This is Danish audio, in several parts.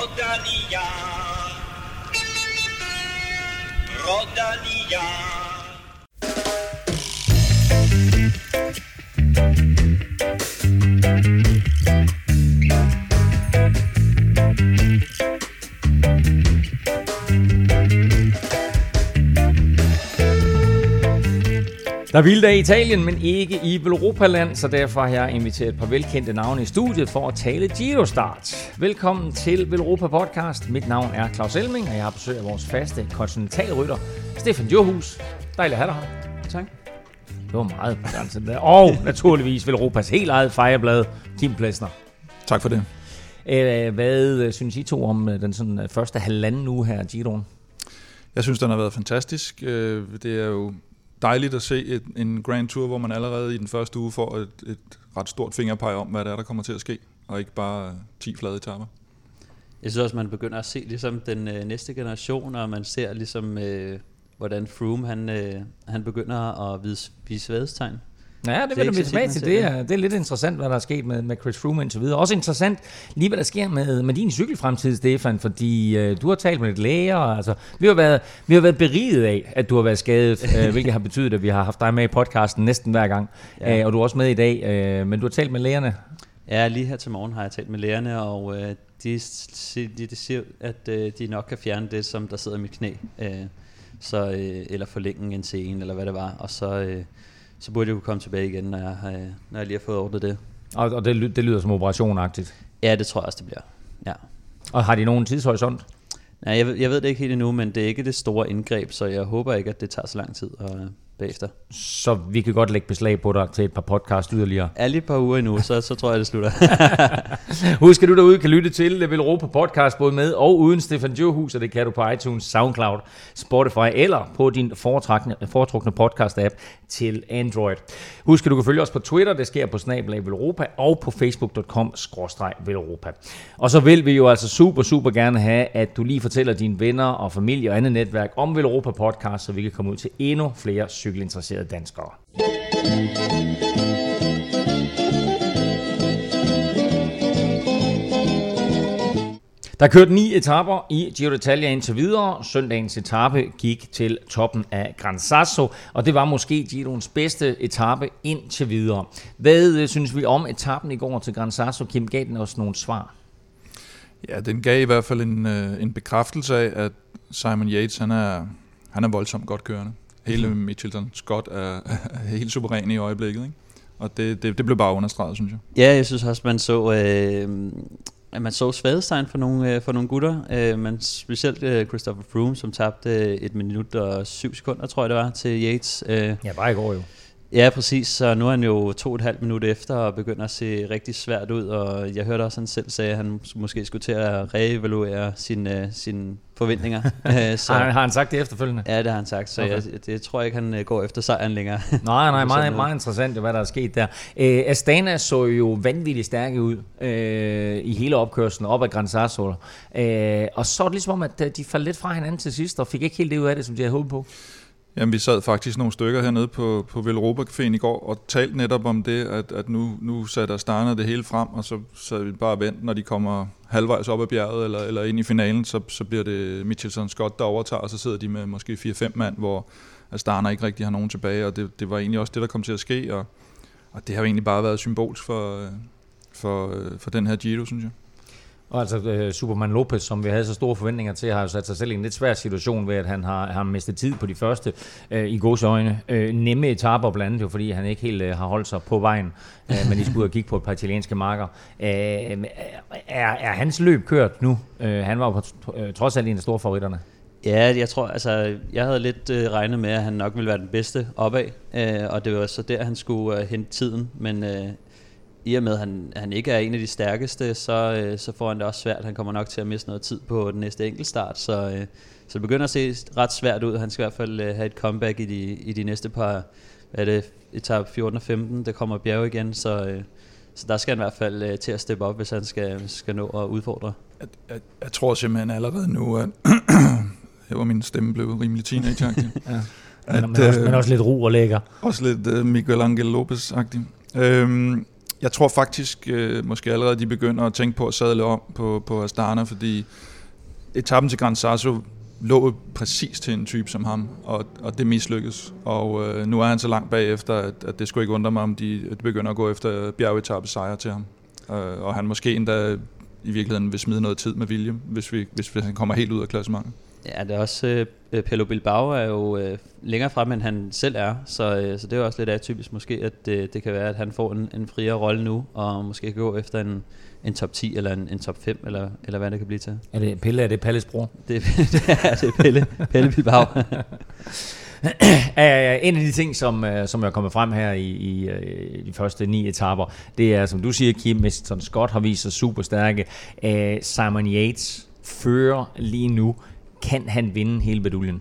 Rodalia. Rodalia. Der er vildt af Italien, men ikke i Europaland, så derfor har jeg inviteret et par velkendte navne i studiet for at tale Giro Start. Velkommen til Velropa Podcast. Mit navn er Claus Elming, og jeg har besøg af vores faste kontinentalrytter, Stefan Johus. Dejligt at have dig her. Tak. Det var meget begrænset der. Og naturligvis Velropas helt eget fejreblad, Kim Plesner. Tak for det. Øh, Hvad øh, synes I to om øh, den sådan første halvanden uge her, Giroen? Jeg synes, den har været fantastisk. Det er jo dejligt at se et, en Grand Tour, hvor man allerede i den første uge får et, et ret stort fingerpeg om, hvad det er, der kommer til at ske, og ikke bare øh, 10 flade etapper. Jeg synes også, man begynder at se ligesom den øh, næste generation, og man ser ligesom, øh, hvordan Froome han, øh, han begynder at vise, vise vadestegn. Ja, det er vender vi tilbage til. Det er, det er lidt interessant, hvad der er sket med, med Chris Froome indtil videre. Også interessant lige, hvad der sker med, med din cykelfremtid, Stefan, fordi øh, du har talt med lidt læger. Altså, vi, har været, vi har været beriget af, at du har været skadet, øh, hvilket har betydet, at vi har haft dig med i podcasten næsten hver gang. Ja. Øh, og du er også med i dag, øh, men du har talt med lægerne. Ja, lige her til morgen har jeg talt med lægerne, og øh, de, de, de siger, at øh, de nok kan fjerne det, som der sidder i mit knæ. Øh, så, øh, eller forlænge en scene, eller hvad det var. Og så, øh, så burde jeg kunne komme tilbage igen, når jeg, har, når jeg lige har fået ordnet det. Og, og det, det lyder som operationagtigt. Ja, det tror jeg også, det bliver. Ja. Og har de nogen tidshorisont? Nej, jeg, jeg ved det ikke helt endnu, men det er ikke det store indgreb, så jeg håber ikke, at det tager så lang tid og, bagefter. Så vi kan godt lægge beslag på dig til et par podcast yderligere. Er lige et par uger endnu, så, så tror jeg, det slutter. Husk, at du derude kan lytte til Level Europa podcast både med og uden Stefan Johus, og det kan du på iTunes, Soundcloud, Spotify eller på din foretrukne, foretrukne podcast-app til Android. Husk, at du kan følge os på Twitter, det sker på Snabelag Velropa, og på facebook.com Velropa. Og så vil vi jo altså super, super gerne have, at du lige fortæller dine venner og familie og andet netværk om Velropa podcast, så vi kan komme ud til endnu flere cykelinteresserede danskere. Der er kørt ni etapper i Giro d'Italia indtil videre. Søndagens etape gik til toppen af Gran Sasso, og det var måske Giroens bedste etape indtil videre. Hvad øh, synes vi om etappen i går til Gran Sasso? Kim gav den også nogle svar. Ja, den gav i hvert fald en, øh, en bekræftelse af, at Simon Yates, han er, han er voldsomt godt kørende. Hele. Mitchelton Scott er, er helt suveræn i øjeblikket, ikke? Og det, det, det blev bare understreget, synes jeg. ja, jeg synes også, man så... Øh, at man så svadestegn for nogle, øh, for nogle gutter, øh, men specielt øh, Christopher Froome, som tabte øh, et minut og syv sekunder, tror jeg det var, til Yates. Øh, Ja, bare i går jo. Ja, præcis. Så nu er han jo to og et halvt minut efter og begynder at se rigtig svært ud. Og jeg hørte også, at han selv sagde, at han måske skulle til at reevaluere sine, uh, sine forventninger. Øh, Så. Har, har han sagt det efterfølgende? Ja, det har han sagt. Så Okay. jeg, det tror jeg ikke, han øh, går efter sejren længere. Nej, nej, meget, meget interessant, hvad der er sket der. Øh, Astana så jo vanvittigt stærke ud øh, i hele opkørslen op ad Gran Sasso. Øh, og så er det ligesom om, at øh, de faldt lidt fra hinanden til sidst, og fik ikke helt det ud af det, som de havde håbet på. Jamen, vi sad faktisk nogle stykker hernede på, på Velropa Caféen i går og talte netop om det, at, at nu, nu satte Astana det hele frem, og så sad vi bare og vent, når de kommer halvvejs op ad bjerget eller, eller ind i finalen, så, så bliver det Mitchelson Scott, der overtager, og så sidder de med måske 4-5 mand, hvor Astana ikke rigtig har nogen tilbage, og det, det var egentlig også det, der kom til at ske, og, og det har jo egentlig bare været symbolsk for, for, for den her Giro, synes jeg. Og altså øh, Superman Lopez, som vi havde så store forventninger til, har jo sat sig selv i en lidt svær situation ved, at han har, har mistet tid på de første, øh, i gods øjne, øh, nemme etaper blandt andet, jo, fordi han ikke helt øh, har holdt sig på vejen, øh, men de skulle ud og kigge på et par italienske marker. Øh, er, er hans løb kørt nu? Øh, han var jo på, øh, trods alt en af store favoritterne. Ja, jeg tror, altså, jeg havde lidt øh, regnet med, at han nok ville være den bedste opad, øh, og det var så der, han skulle øh, hente tiden, men øh, i og med, at han, han ikke er en af de stærkeste, så, øh, så får han det også svært. Han kommer nok til at miste noget tid på den næste enkeltstart, så, øh, så det begynder at se ret svært ud. Han skal i hvert fald øh, have et comeback i de, i de næste par, hvad er det, etap 14 og 15, der kommer bjerg igen, så, øh, så der skal han i hvert fald øh, til at steppe op, hvis han skal, skal nå at udfordre. Jeg, jeg, jeg tror simpelthen allerede nu, at her var min stemme blev rimelig teenage-agtig. Ja. At, Men, også, øh, men også lidt ro og lækker. Også lidt uh, Miguel Angel Lopez-agtig. Øhm, jeg tror faktisk, øh, måske allerede de begynder at tænke på at sadle om på, på Astana, fordi etappen til Gran Sasso lå præcis til en type som ham, og, og det mislykkedes. Og øh, nu er han så langt bagefter, at, at det skulle ikke undre mig, om de, de begynder at gå efter bjergetappe sejre til ham. Øh, og han måske endda i virkeligheden vil smide noget tid med William, hvis, vi, hvis han kommer helt ud af klassementet. Ja, det er også, øh, Pello Bilbao er jo øh, længere frem, end han selv er, så, øh, så det er også lidt atypisk måske, at øh, det kan være, at han får en, en friere rolle nu, og måske gå efter en, en top 10 eller en, en top 5, eller, eller hvad det kan blive til. Er det Pelle, er det Palles bror? Det, det er det er Pelle, Pelle Bilbao. en af de ting, som, øh, som er kommet frem her i, i, øh, i de første ni etaper, det er, som du siger, Kim Miston Scott har vist sig super stærke. Simon Yates fører lige nu. Kan han vinde hele beduljen?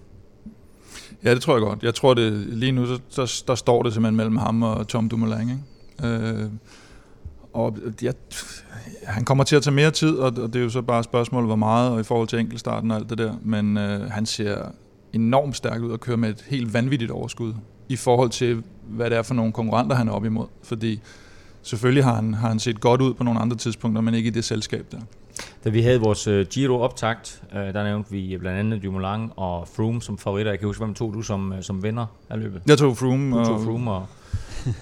Ja, det tror jeg godt. Jeg tror, det lige nu, så, der, der står det simpelthen mellem ham og Tom Dumoulin. Ikke? Øh, og jeg, han kommer til at tage mere tid, og det er jo så bare spørgsmålet, hvor meget, og i forhold til enkeltstarten og alt det der. Men øh, han ser enormt stærk ud og kører med et helt vanvittigt overskud i forhold til, hvad det er for nogle konkurrenter, han er op imod. Fordi selvfølgelig har han, har han set godt ud på nogle andre tidspunkter, men ikke i det selskab der. Da vi havde vores uh, Giro-optakt, uh, der nævnte vi blandt andet Dumoulin og Froome som favoritter. Jeg kan huske, hvem tog du som, som vinder af løbet? Jeg tog Froome. Du tog Froome og...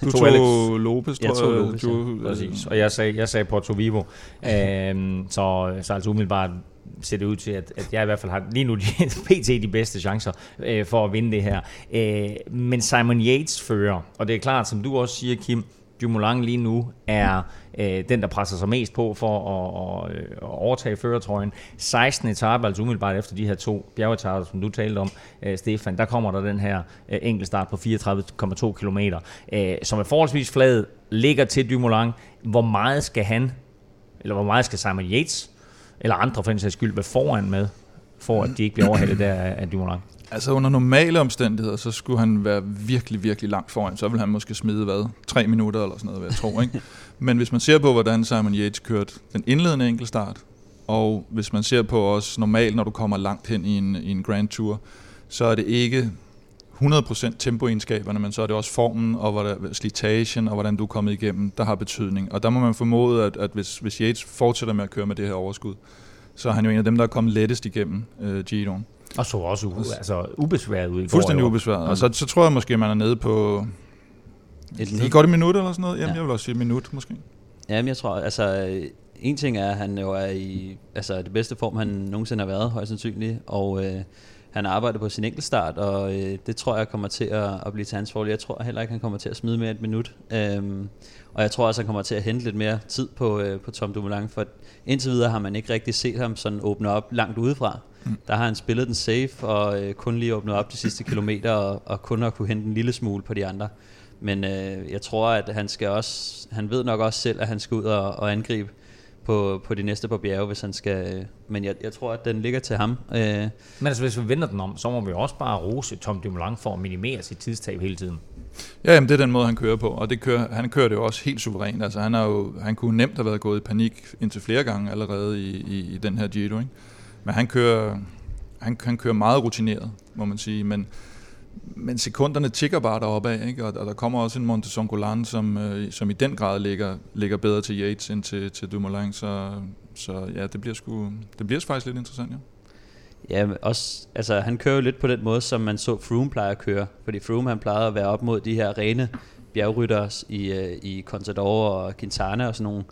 Du tog, tog Lopez, tror jeg. tog Lopez, du, ja. Præcis. Og jeg sagde, jeg sagde Porto Vivo. um, så, så altså umiddelbart ser det ud til, at, at jeg i hvert fald har lige nu de, pt. de bedste chancer øh, for at vinde det her. Øh, men Simon Yates fører, og det er klart, som du også siger, Kim, Dumoulin lige nu er øh, den, der presser sig mest på for at, at, at overtage førertrøjen. 16 etape, altså umiddelbart efter de her to bjergetarter, som du talte om, øh, Stefan, der kommer der den her øh, enkeltstart på 34,2 km, øh, som er forholdsvis flad, ligger til Dumoulin. Hvor meget skal han, eller hvor meget skal Simon Yates, eller andre for den sags skyld, være foran med, for at de ikke bliver overhældet der af Dumoulin? Altså under normale omstændigheder, så skulle han være virkelig, virkelig langt foran. Så vil han måske smide, hvad, tre minutter eller sådan noget, vil jeg tro. Ikke? Men hvis man ser på, hvordan Simon Yates kørte den indledende enkeltstart, og hvis man ser på os normalt, når du kommer langt hen i en, i en Grand Tour, så er det ikke 100% tempoegenskaberne, men så er det også formen og hvordan, slitagen og hvordan du er kommet igennem, der har betydning. Og der må man formode, at, at hvis, hvis Yates fortsætter med at køre med det her overskud, så er han jo en af dem, der er kommet lettest igennem øh, Giroen. Og så også u- altså, ubesværet ud i Fuldstændig ubesværet. Og så, så tror jeg måske, man er nede på... Et minut. Godt et minut eller sådan noget? Jamen, ja. jeg vil også sige et minut måske. Jamen, jeg tror, altså... En ting er, at han jo er i altså, det bedste form, han nogensinde har været, højst sandsynligt. Og øh, han arbejder på sin enkeltstart, og øh, det tror jeg kommer til at, at blive til hans fordel. Jeg tror heller ikke, han kommer til at smide mere et minut. Øhm, og jeg tror også, han kommer til at hente lidt mere tid på, øh, på Tom Dumoulin, for indtil videre har man ikke rigtig set ham sådan åbne op langt udefra. Mm. Der har han spillet den safe, og øh, kun lige åbnet op de sidste kilometer, og, og kun har kunne hente en lille smule på de andre. Men øh, jeg tror, at han skal også, han ved nok også selv, at han skal ud og, og angribe på, på de næste på bjerge, hvis han skal... Men jeg, jeg tror, at den ligger til ham. Øh. Men altså, hvis vi vender den om, så må vi også bare rose Tom Dumoulin for at minimere sit tidstab hele tiden. Ja, jamen, det er den måde, han kører på, og det kører, han kører det jo også helt suverænt. Altså, han, er jo, han kunne nemt have været gået i panik indtil flere gange allerede i, i, i den her Giro. Ikke? Men han kører, han, han kører meget rutineret, må man sige. Men, men sekunderne tigger bare deroppe af, ikke? Og, og der kommer også en Montesongolan, som, øh, som i den grad ligger, ligger bedre til Yates end til, til Dumoulin, så, så ja, det bliver, sgu, det bliver faktisk lidt interessant, ja. Ja, også, altså, han kører jo lidt på den måde, som man så Froome plejer at køre. Fordi Froome han plejede at være op mod de her rene bjergryttere i, øh, i Contador og Quintana og sådan nogle.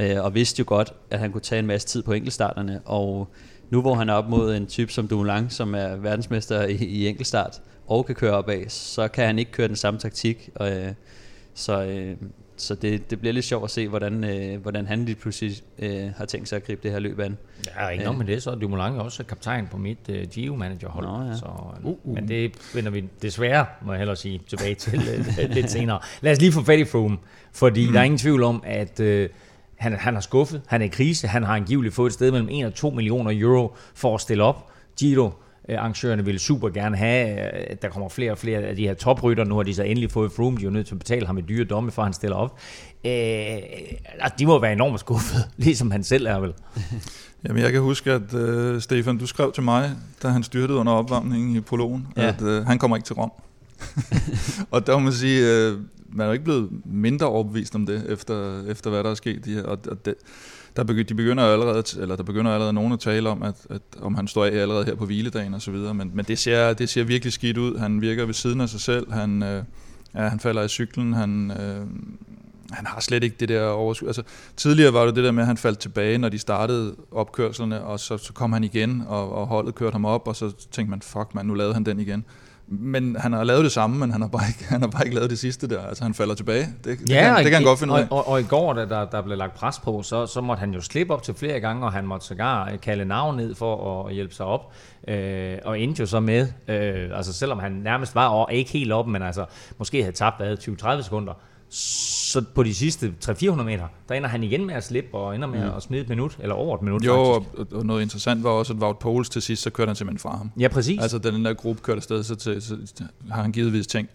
Øh, og vidste jo godt, at han kunne tage en masse tid på enkeltstarterne. Og nu hvor han er op mod en type som Dumoulin, som er verdensmester i, i enkeltstart, og kan køre opad, så kan han ikke køre den samme taktik. Og, øh, så øh, så det, det bliver lidt sjovt at se, hvordan, øh, hvordan han lige pludselig øh, har tænkt sig at gribe det her løb an. Ja, ikke nok med det, så er Dumoulin også kaptajn på mit øh, Gio-manager-hold. Nå, ja. så, øh, uh, uh. Men det vender vi desværre, må jeg hellere sige, tilbage til øh, lidt senere. Lad os lige få fat i Froome, fordi mm. der er ingen tvivl om, at... Øh, han, han har skuffet, han er i krise, han har angiveligt fået et sted mellem 1 og 2 millioner euro for at stille op. Giro Øh, arrangørerne vil super gerne have, at øh, der kommer flere og flere af de her toprytter. Nu har de så endelig fået Froome, de er jo nødt til at betale ham et dyre domme, for han stiller op. Øh, de må være enormt skuffet, ligesom han selv er vel. Jamen, jeg kan huske, at uh, Stefan, du skrev til mig, da han styrtede under opvarmningen i prologen, ja. at uh, han kommer ikke til Rom. og der må man sige, øh, man er jo ikke blevet mindre overbevist om det, efter, efter hvad der er sket. De her, og, og det, der begynder, de begynder allerede, eller der begynder allerede nogen at tale om, at, at om han står af allerede her på hviledagen og så videre, men, men det, ser, det ser virkelig skidt ud. Han virker ved siden af sig selv, han, øh, ja, han falder i cyklen, han, øh, han har slet ikke det der overskud. Altså, tidligere var det det der med, at han faldt tilbage, når de startede opkørslerne, og så, så kom han igen, og, og holdet kørte ham op, og så tænkte man, fuck man, nu lavede han den igen. Men han har lavet det samme, men han har bare ikke, han har bare ikke lavet det sidste der. Altså han falder tilbage. Det, det, Ja, kan, og det kan han godt finde ud og, af. og, og, i går, da der, der blev lagt pres på, så, så måtte han jo slippe op til flere gange, og han måtte sågar øh, kalde navn ned for at hjælpe sig op. Øh, og endte jo så med, øh, altså selvom han nærmest var over, ikke helt op, men altså måske havde tabt hvad, 20-30 sekunder, så på de sidste 300-400 meter, der ender han igen med at slippe, og ender med at smide et minut, eller over et minut Jo, faktisk. og, og noget interessant var også, at Wout Poels til sidst, så kørte han simpelthen fra ham. Ja, præcis. Altså, da den der gruppe kørte afsted, så, til, så har han givetvis tænkt,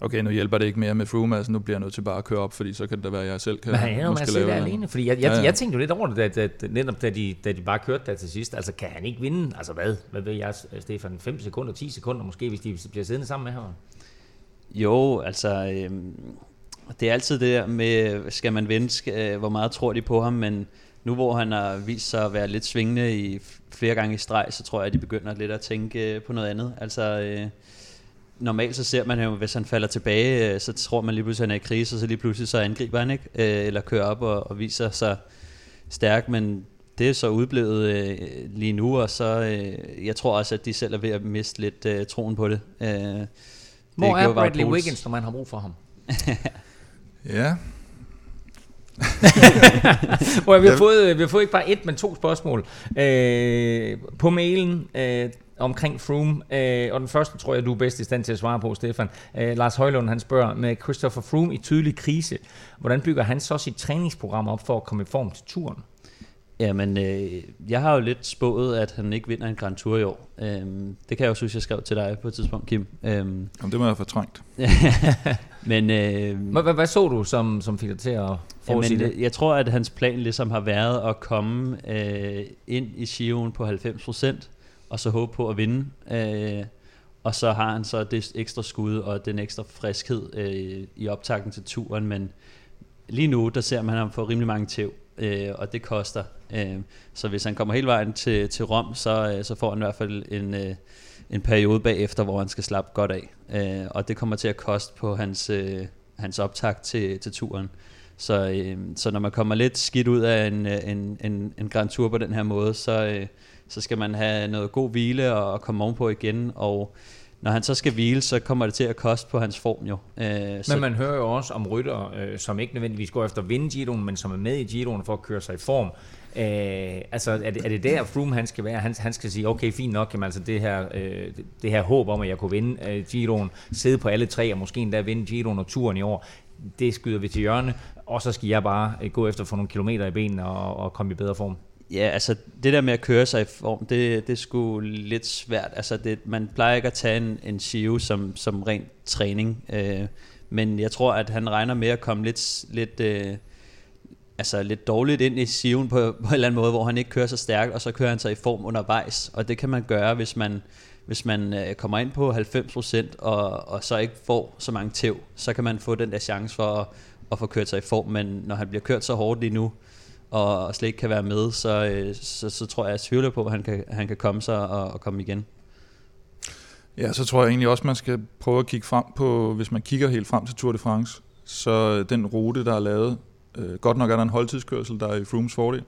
okay, nu hjælper det ikke mere med Froome, altså nu bliver jeg nødt til bare at køre op, fordi så kan det da være, at jeg selv kan Men han ender jo med måske at sidde lave der alene, fordi jeg, jeg, Ja, ja, jeg tænkte jo lidt over det, da, da, da, netop da de, da de bare kørte der til sidst. Altså, kan han ikke vinde? Altså, hvad, hvad ved jeg, Stefan? 5 sekunder, 10 sekunder måske, hvis de bliver siddende sammen med ham? Jo, altså, øhm, det er altid det der med, skal man skal, øh, hvor meget tror de på ham, men nu hvor han har vist sig at være lidt svingende i flere gange i streg, så tror jeg, at de begynder lidt at tænke øh, på noget andet. Altså, øh, normalt så ser man jo, hvis han falder tilbage, øh, så tror man lige pludselig, at han er i krise, og så lige pludselig så angriber han ikke, øh, eller kører op og, og viser sig stærk, men det er så udblevet øh, lige nu, og så øh, jeg tror også, at de selv er ved at miste lidt øh, troen på det. Øh, det Hvor er gjorde Wout Bradley. Wiggins, når man har brug for ham? Ja, Hvor vi, har fået, vi har fået ikke bare et, men to spørgsmål øh, på mailen øh, omkring Froome. Øh, og den første tror jeg, du er bedst i stand til at svare på, Stefan. Øh, Lars Højlund han spørger, med Christopher Froome i tydelig krise, hvordan bygger han så sit træningsprogram op for at komme i form til turen? Jamen, øh, jeg har jo lidt spået, at han ikke vinder en Grand Tour i år. Øhm, det kan jeg jo synes, jeg skrev til dig på et tidspunkt, Kim. Øhm, Jamen, det må jeg have fortrængt. men øh, Hvad, hvad, så du, som, som fik dig til at forudsige jamen, det? jeg tror, at hans plan ligesom har været at komme øh, ind i Giroen på 90%, og så håbe på at vinde. Øh, og så har han så det ekstra skud og den ekstra friskhed øh, i optakten til turen, men lige nu, der ser man ham få rimelig mange tæv, øh, og det koster. Øh, så hvis han kommer hele vejen til, til Rom, så, øh, så får han i hvert fald en, øh, en periode bagefter, hvor han skal slappe godt af. Øh, og det kommer til at koste på hans, øh, hans optakt til, til turen. Så, øh, så når man kommer lidt skidt ud af en, øh, en, en, en Grand Tour på den her måde, så, øh, så skal man have noget god hvile og, og komme ovenpå igen. Og når han så skal hvile, så kommer det til at koste på hans form jo. Øh, så, Men man hører jo også om rytter, øh, som ikke nødvendigvis går efter at vinde Giroen, men som er med i Giroen for at køre sig i form. Øh, altså, er det, er det der Froome han skal være? Han, han skal sige, okay, fint nok, jamen, altså det her, øh, det, her håb om, at jeg kunne vinde øh, Giroen, sidde på alle tre, og måske endda vinde Giroen og turen i år, det skyder vi til hjørne, og så skal jeg bare øh, gå efter at få nogle kilometer i benene og, og komme i bedre form. Ja, altså det der med at køre sig i form, det, det er sgu lidt svært. Altså det, man plejer ikke at tage en, en Giro som, som ren træning, øh, men jeg tror, at han regner med at komme lidt, lidt, øh, altså lidt dårligt ind i siven på, på en eller anden måde, hvor han ikke kører så stærkt, og så kører han sig i form undervejs. Og det kan man gøre, hvis man, hvis man øh, kommer ind på 90% og, og så ikke får så mange tæv, så kan man få den der chance for at, at få kørt sig i form. Men når han bliver kørt så hårdt lige nu, og, og slet ikke kan være med, så, øh, så, så tror jeg, at jeg tvivler på, at han kan, han kan komme sig og, og komme igen. Ja, så tror jeg egentlig også, man skal prøve at kigge frem på, hvis man kigger helt frem til Tour de France, så øh, den rute, der er lavet, øh, godt nok er der en holdtidskørsel, der er i Froomes fordel,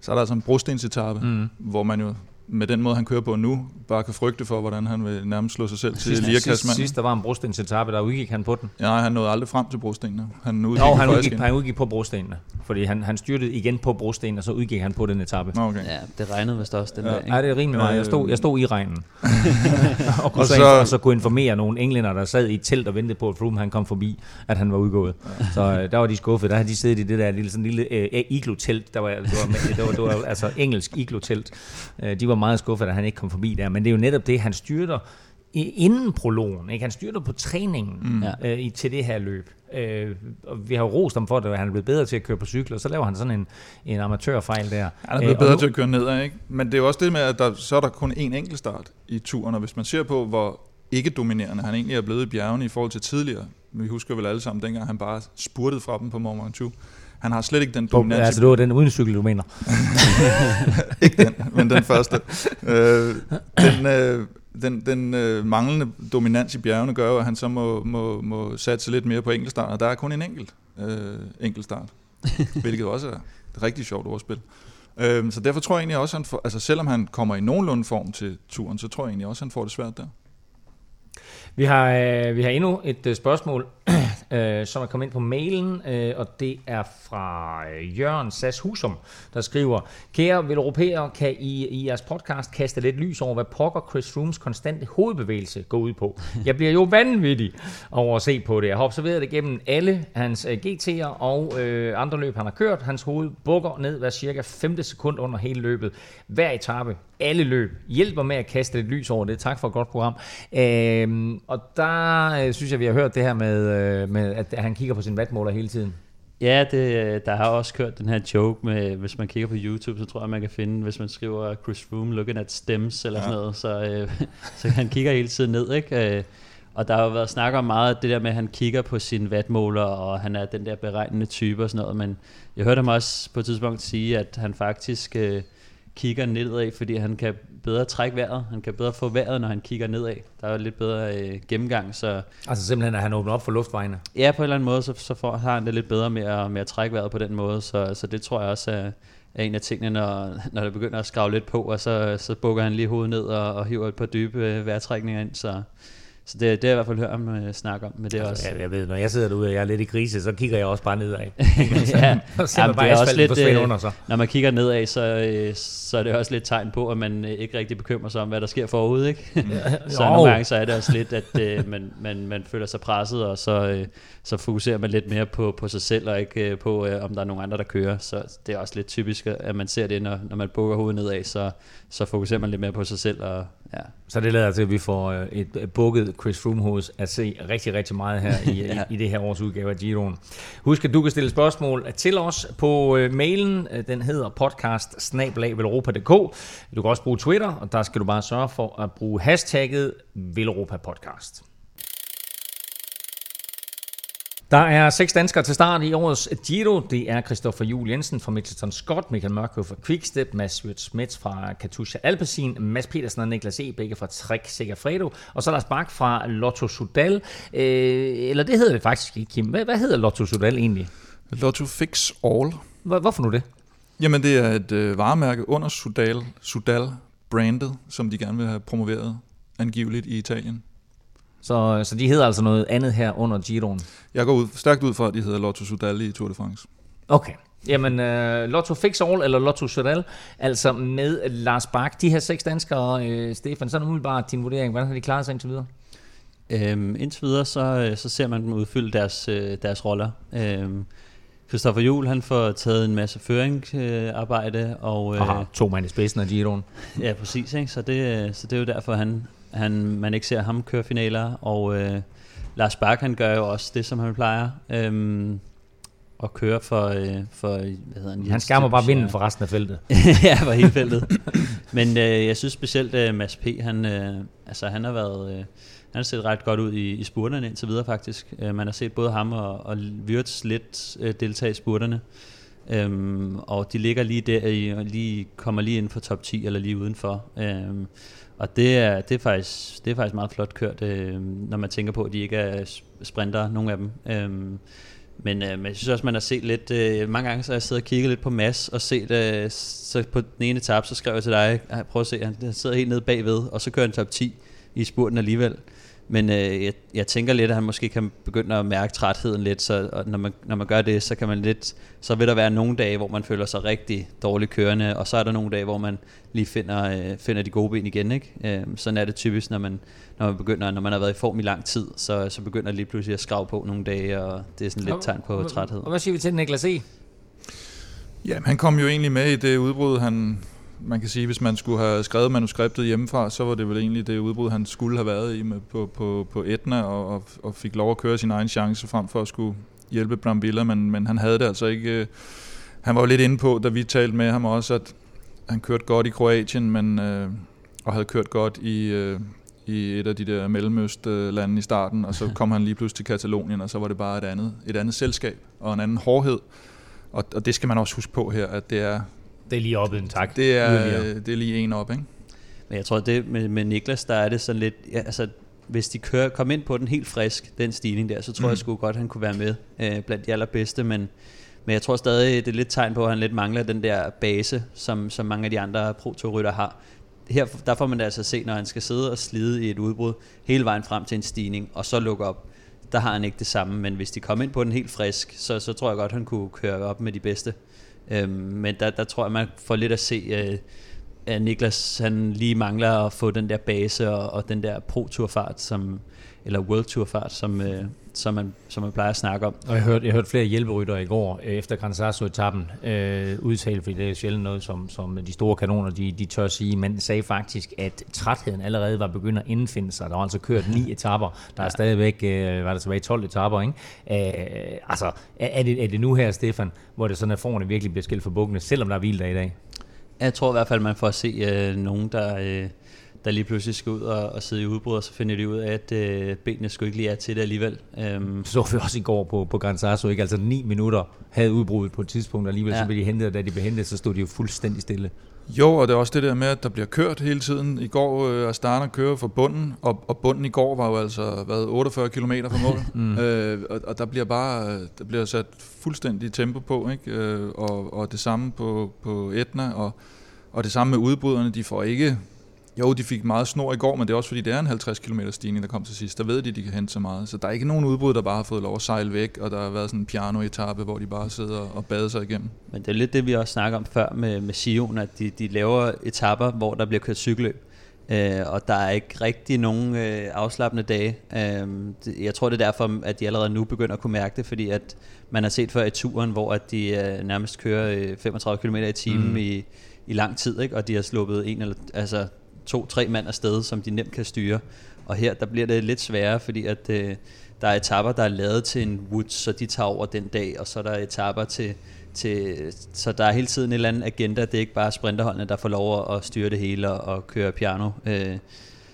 så er der altså en brostensetappe, mm. hvor man jo med den måde, han kører på nu, bare kan frygte for, hvordan han vil nærmest slå sig selv til Sidst, sidst, sidst der var en brostensetappe, der udgik han på den. Ja, han nåede aldrig frem til brostenene. Han udgik Jo, i han udgik, han udgik på brostenene, fordi han, han styrtede igen på brostenene, og så udgik han på den etape. Nå, okay. Ja, det regnede vist også den Ja. ja. der, ikke? Nej, det er rimelig meget. Jeg stod, jeg stod i regnen. og, kunne Og så, så- og så kunne informere nogle englænder, der sad i et telt og ventede på, at Froome han kom forbi, at han var udgået. Ja. Så øh, der var de skuffet. Der havde de siddet i det der lille, sådan lille øh, iglo-telt. Der var, det, var, med- det, var, det var altså engelsk iglo-telt. Øh, de var meget skuffet, at han ikke kom forbi der. Men det er jo netop det, han styrter inden prologen. Ikke? Han styrter på træningen mm. øh, til det her løb. Øh, og vi har jo rost ham for at han er blevet bedre til at køre på cykler, og så laver han sådan en, en amatørfejl der. Han er Øh, blevet bedre nu- til at køre nedad, ikke? Men det er jo også det med, at der, så er der kun én enkelt start i turen, og hvis man ser på, hvor ikke dominerende. Han egentlig er blevet i bjergene i forhold til tidligere. Vi husker vel alle sammen, dengang han bare spurtede fra dem på Mont Ventoux. Han har slet ikke den dominans. Altså, det var den uden cykel, du mener. ikke den, men den første. Øh, den, øh, den, den øh, manglende dominans i bjergene gør jo, at han så må, må, må satse lidt mere på enkeltstart, og der er kun en enkelt øh, enkeltstart, hvilket også er et rigtig sjovt ordspil. Øh, så derfor tror jeg egentlig også, at han får, altså selvom han kommer i nogenlunde form til turen, så tror jeg egentlig også, at han får det svært der. Vi har, øh, vi har endnu et øh, spørgsmål, øh, som er kommet ind på mailen, øh, og det er fra øh, Jørgen Sass Husum, der skriver, Kære veleuropæere, kan I i jeres podcast kaste lidt lys over, hvad pokker Chris Rooms konstante hovedbevægelse går ud på? Jeg bliver jo vanvittig over at se på det. Jeg har observeret det gennem alle hans øh, GT'er og øh, andre løb, han har kørt. Hans hoved bukker ned hver cirka 5 sekund under hele løbet. Hver etape, alle løb, hjælper med at kaste lidt lys over det. Tak for et godt program. Øh, og der øh, synes jeg, vi har hørt det her med, øh, med, at han kigger på sin vatmåler hele tiden. Ja, det, der har også kørt den her joke med, hvis man kigger på YouTube, så tror jeg, man kan finde, hvis man skriver Chris Froome looking at stems eller ja. sådan noget, så, øh, så han kigger hele tiden ned, ikke? Øh, og der har jo været snak om meget det der med, at han kigger på sin vatmåler, og han er den der beregnende type og sådan noget, men jeg hørte ham også på et tidspunkt sige, at han faktisk øh, kigger nedad, fordi han kan bedre trække vejret. Han kan bedre få vejret, når han kigger nedad. Der er lidt bedre øh, gennemgang. Så altså simpelthen, at han åbner op for luftvejene? Ja, på en eller anden måde, så, så får, har han det lidt bedre med at, med at trække vejret på den måde. Så, så det tror jeg også er, er en af tingene, når, når det begynder at skrave lidt på, og så, så bukker han lige hovedet ned og, og hiver et par dybe øh, vejrtrækninger ind. Så, så det, det har jeg i hvert fald hørt ham uh, snakke om. Men det er altså, også... Jeg, jeg ved, når jeg sidder derude, og jeg er lidt i krise, så kigger jeg også bare nedad. ja, så Jamen, bare det er også lidt, uh, under, så. når man kigger nedad, så, uh, så er det også lidt tegn på, at man uh, ikke rigtig bekymrer sig om, hvad der sker forude. Ikke? så nogle gange så er det også lidt, at uh, man, man, man føler sig presset, og så, uh, så fokuserer man lidt mere på, på sig selv, og ikke uh, på, uh, om der er nogen andre, der kører. Så det er også lidt typisk, at man ser det, når, når man bukker hovedet nedad, så, så fokuserer man lidt mere på sig selv, og Ja. Så det lader til, at vi får øh, et bukket Chris Froome at se rigtig, rigtig meget her i, ja. i, i det her års udgave af Giroen. Husk, at du kan stille spørgsmål til os på øh, mailen. Den hedder podcast Du kan også bruge Twitter, og der skal du bare sørge for at bruge hashtagget Velropa Podcast. Der er seks danskere til start i årets Giro. Det er Christoffer Juhl Jensen fra Mitchelton Scott, Michael Mørkøv fra Quickstep, Mads Wirt Smits fra Katusha Alpecin, Mads Petersen og Niklas E. begge fra Trek Segafredo, og så er der Spark fra Lotto Sudal. Øh, eller det hedder det faktisk ikke, Kim. Hvad, hvad hedder Lotto Sudal egentlig? Lotto Fix All. Hvor, hvorfor nu det? Jamen det er et øh, varemærke under Sudal, Sudal brandet, som de gerne vil have promoveret angiveligt i Italien. Så, så de hedder altså noget andet her under Giroen? Jeg går ud, stærkt ud fra, at de hedder Lotto Sudal i Tour de France. Okay. Jamen, uh, Lotto Fix All, eller Lotto Sudal, altså med Lars Bak. De her seks danskere, uh, Stefan, så er umiddelbart din vurdering. Hvordan har de klaret sig indtil videre? Øhm, indtil videre, så, øh, så ser man dem udfylde deres, deres roller. Øhm, Christoffer Juhl, han får taget en masse føringsarbejde. og, Aha, to mand i spidsen af Giroen. Ja, præcis. Ikke? Så, det, så det er jo derfor, han, han, man ikke ser ham køre finaler, og øh, Lars Bak, han gør jo også det, som han plejer, øhm, og køre for, øh, for hvad hedder han? Han skærmer bare vinden for resten af feltet. ja, for hele feltet. Men øh, jeg synes specielt, at øh, Mads P., han, øh, altså, han har været... Øh, han har set ret godt ud i, i spurterne indtil videre faktisk. Øh, man har set både ham og, og Wirtz lidt øh, deltage i spurterne. Øhm, og de ligger lige der i, og lige, kommer lige ind for top 10 eller lige udenfor. Øhm, og det er, det, er faktisk, det er faktisk meget flot kørt, øh, når man tænker på, at de ikke er sprinter, nogen af dem. Øh, men, øh, men jeg synes også, man har set lidt, øh, mange gange så har jeg siddet og kigget lidt på Mass og set, øh, så på den ene etape, så skrev jeg til dig, prøv at se, han sidder helt nede bagved, og så kører han top 10 i spurten alligevel. Men øh, jeg, jeg tænker lidt, at han måske kan begynde at mærke trætheden lidt, så og når, man, når man gør det, så kan man lidt, så vil der være nogle dage, hvor man føler sig rigtig dårligt kørende, og så er der nogle dage, hvor man lige finder, øh, finder de gode ben igen. Ikke? Øh, sådan er det typisk, når man, når man begynder, når man har været i form i lang tid, så, så begynder det lige pludselig at skrave på nogle dage, og det er sådan lidt tegn på træthed. Og hvad siger vi til Niklas E? Ja, han kom jo egentlig med i det udbrud, han, man kan sige, hvis man skulle have skrevet manuskriptet hjemmefra, så var det vel egentlig det udbrud, han skulle have været i med på, på, på Etna, og, og, fik lov at køre sin egen chance frem for at skulle hjælpe Brambilla, men, men han havde det altså ikke... Øh, han var jo lidt inde på, da vi talte med ham også, at han kørte godt i Kroatien, men, øh, og havde kørt godt i, øh, i et af de der mellemøstlande i starten, og så kom han lige pludselig til Katalonien, og så var det bare et andet, et andet selskab og en anden hårdhed. Og, og det skal man også huske på her, at det er... Det er lige oppe en tak. Det er, det er lige en op, ikke? Men jeg tror, det med, med Niklas, der er det sådan lidt... Ja, altså, hvis de kører, kom ind på den helt frisk, den stigning der, så tror mm. jeg sgu godt, han kunne være med øh, blandt de allerbedste, men, men jeg tror stadig, det er lidt tegn på, at han lidt mangler den der base, som, som mange af de andre pro rytter har. Her, der får man det altså se, når han skal sidde og slide i et udbrud hele vejen frem til en stigning, og så lukke op. Der har han ikke det samme, men hvis de kommer ind på den helt frisk, så, så tror jeg godt, han kunne køre op med de bedste. Øhm, men der, der tror jeg, man får lidt at se... Øh, at Niklas han lige mangler at få den der base og, og den der pro fart som eller World Tour fart, som, øh, som, man, som man plejer at snakke om. Og jeg hørte, jeg hørte flere hjælperytter i går øh, efter Cansasso-etappen øh, udtale, fordi det er sjældent noget, som, som de store kanoner de, de tør sige, men sagde faktisk, at trætheden allerede var begyndt at indfinde sig. Der var altså kørt ni etapper, der er stadigvæk, øh, var der tilbage 12 etapper, ikke? Øh, altså, er, det, er det nu her, Stefan, hvor det sådan, at forne virkelig bliver skilt for bukkene, selvom der er hviledag i dag? Jeg tror i hvert fald, man får at se øh, nogen, der, øh, der lige pludselig skal ud og, og sidde i udbrud, og så finder de ud af, at øh, benene skulle ikke lige er til det alligevel. Um, så vi også i går på, på Gran Sasso, ikke? Altså ni minutter havde udbruddet på et tidspunkt, og alligevel ja. så blev de hentet, og da de blev hentet, så stod de jo fuldstændig stille. Jo, og det er også det der med, at der bliver kørt hele tiden. I går øh, Astana kører fra bunden, og, og bunden i går var jo altså hvad, 48 km fra mål. mm. øh, og, og der bliver bare der bliver sat fuldstændig tempo på, ikke? Øh, og, og det samme på, på Etna, og, og det samme med udbryderne. De får ikke jo, de fik meget snor i går, men det er også fordi, det er en 50 km stigning, der kom til sidst. Der ved de, de kan hente så meget. Så der er ikke nogen udbrud, der bare har fået lov at sejle væk, og der har været sådan en piano-etappe, hvor de bare sidder og bader sig igennem. Men det er lidt det, vi også snakker om før med, med Sion, at de, de laver etapper, hvor der bliver kørt cykelløb. Øh, og der er ikke rigtig nogen øh, afslappende dage. Øh, jeg tror, det er derfor, at de allerede nu begynder at kunne mærke det, fordi at man har set før i turen, hvor at de øh, nærmest kører øh, 35 km i timen mm. i, i lang tid, ikke? og de har sluppet en eller altså to-tre mand afsted, som de nemt kan styre. Og her, der bliver det lidt sværere, fordi at øh, der er etapper, der er lavet til en Woods, så de tager over den dag, og så er der etapper til, til, så der er hele tiden en eller anden agenda. Det er ikke bare sprinterholdene, der får lov at styre det hele og, og køre piano. Øh,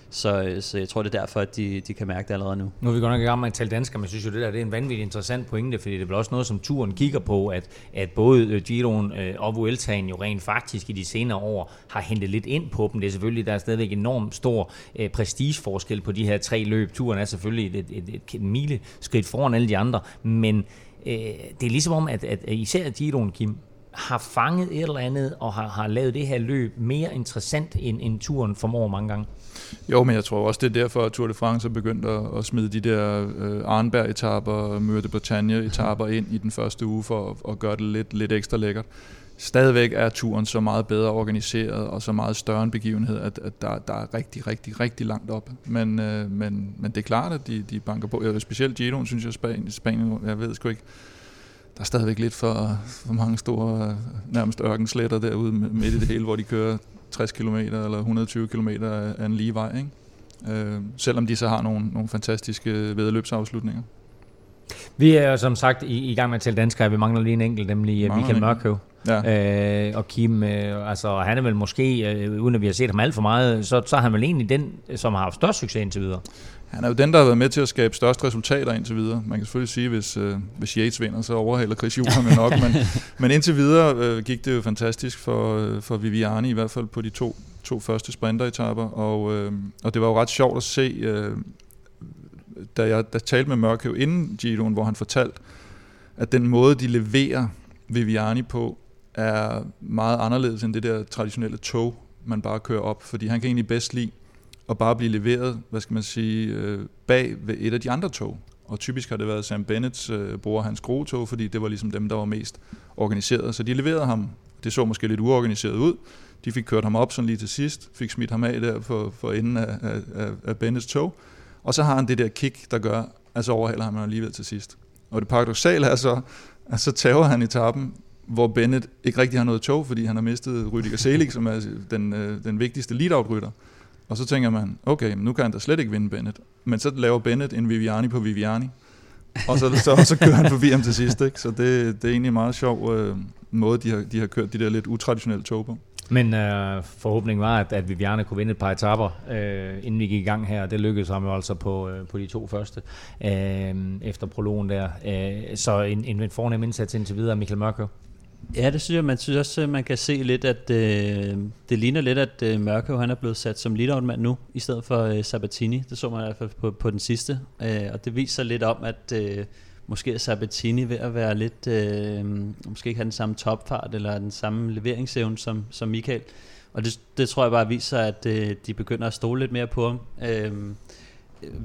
så, øh, så jeg tror, det er derfor, at de, de kan mærke det allerede nu. Nu er vi godt nok i gang med at tale dansk, men jeg synes jo, det der det er en vanvittig interessant pointe, fordi det er vel også noget, som turen kigger på, at, at både øh, Giroen øh, og Vueltaen jo rent faktisk i de senere år har hentet lidt ind på dem. Det er selvfølgelig, der er stadigvæk enormt stor øh, prestigeforskel på de her tre løb. Turen er selvfølgelig et, et, et, et mileskridt foran alle de andre, men øh, det er ligesom om, at, at især Giroen, Kim, har fanget et eller andet og har, har lavet det her løb mere interessant end, end turen formår mange gange. Jo, men jeg tror også, det er derfor, at Tour de France er begyndt at, at smide de der øh, Arnberg-etapper, Møre de Bretagne-etapper ind i den første uge for at, at gøre det lidt, lidt ekstra lækkert. Stadigvæk er turen så meget bedre organiseret og så meget større en begivenhed, at, at der, der er rigtig, rigtig, rigtig langt op. Men, øh, men, men det er klart, at de, de banker på. Ja, specielt Giroen, synes jeg, Spanien, Spanien, jeg ved sgu ikke, der er stadigvæk lidt for, for mange store, nærmest ørkensletter derude midt i det hele, hvor de kører 60 km eller 120 km af en lige vej. Ikke? Øh, selvom de så har nogle, nogle fantastiske vedløbsafslutninger. Vi er som sagt i, i gang med at tælle danskere. Vi mangler lige en enkelt, nemlig øh, Michael Mørkøv. Ja. Øh, og Kim, øh, altså han er vel måske, øh, uden at vi har set ham alt for meget, så, så er han vel egentlig den, som har haft størst succes indtil videre. Han er jo den, der har været med til at skabe størst resultater indtil videre. Man kan selvfølgelig sige, hvis, øh, hvis Yates vinder, så overhaler Chris Juhl ham nok. men, men indtil videre øh, gik det jo fantastisk for, øh, for Viviani, i hvert fald på de to, to første sprinteretapper. Og, øh, og det var jo ret sjovt at se, øh, da jeg da talte med Mørkøv inden Giroen, hvor han fortalte, at den måde, de leverer Viviani på, er meget anderledes end det der traditionelle tog, man bare kører op. Fordi han kan egentlig bedst lide og bare blive leveret, hvad skal man sige, øh, bag ved et af de andre tog. Og typisk har det været Sam Bennetts øh, hans tog, fordi det var ligesom dem, der var mest organiseret. Så de leverede ham. Det så måske lidt uorganiseret ud. De fik kørt ham op sådan lige til sidst, fik smidt ham af der for, for enden af, af, af Bennetts tog. Og så har han det der kick, der gør, at så overhaler han alligevel til sidst. Og det paradoxale er så, at så tager han etappen, hvor Bennett ikke rigtig har noget tog, fordi han har mistet Rydiger Selig, som er den, øh, den vigtigste lead-out-rytter. Og så tænker man, okay, nu kan han da slet ikke vinde Bennett. Men så laver Bennett en Viviani på Viviani. Og så, så, så kører han forbi ham til sidst. Ikke? Så det, det er egentlig en meget sjov øh, måde, de har, de har kørt de der lidt utraditionelle tog på. Men øh, forhåbningen var, at, at Viviane kunne vinde et par etapper, øh, inden vi gik i gang her. Det lykkedes ham jo altså på, øh, på de to første øh, efter prologen der. Øh, så en, en, en fornem indsats indtil videre, Michael Mørkøv. Ja, det synes jeg, man synes også, man kan se lidt, at øh, det ligner lidt, at øh, Mørke han er blevet sat som lead mand nu, i stedet for øh, Sabatini. Det så man i hvert fald på, på den sidste. Øh, og det viser lidt om, at øh, måske er Sabatini ved at være lidt, øh, måske ikke have den samme topfart, eller den samme leveringsevne som, som Michael. Og det, det tror jeg bare viser, at øh, de begynder at stole lidt mere på ham. Øh,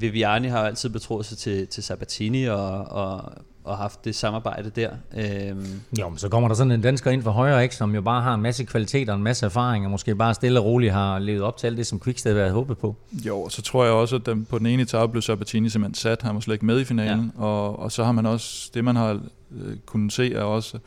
Viviani har altid betroet sig til, til Sabatini, og, og og haft det samarbejde der. Øhm. Jo, men så kommer der sådan en dansker ind for højre, ikke, som jo bare har en masse kvalitet og en masse erfaring, og måske bare stille og roligt har levet op til alt det, som Quickstep havde håbet på. Jo, og så tror jeg også, at den, på den ene etape blev Sabatini simpelthen sat, han var slet ikke med i finalen, ja. og, og så har man også, det man har øh, kunnet se er også,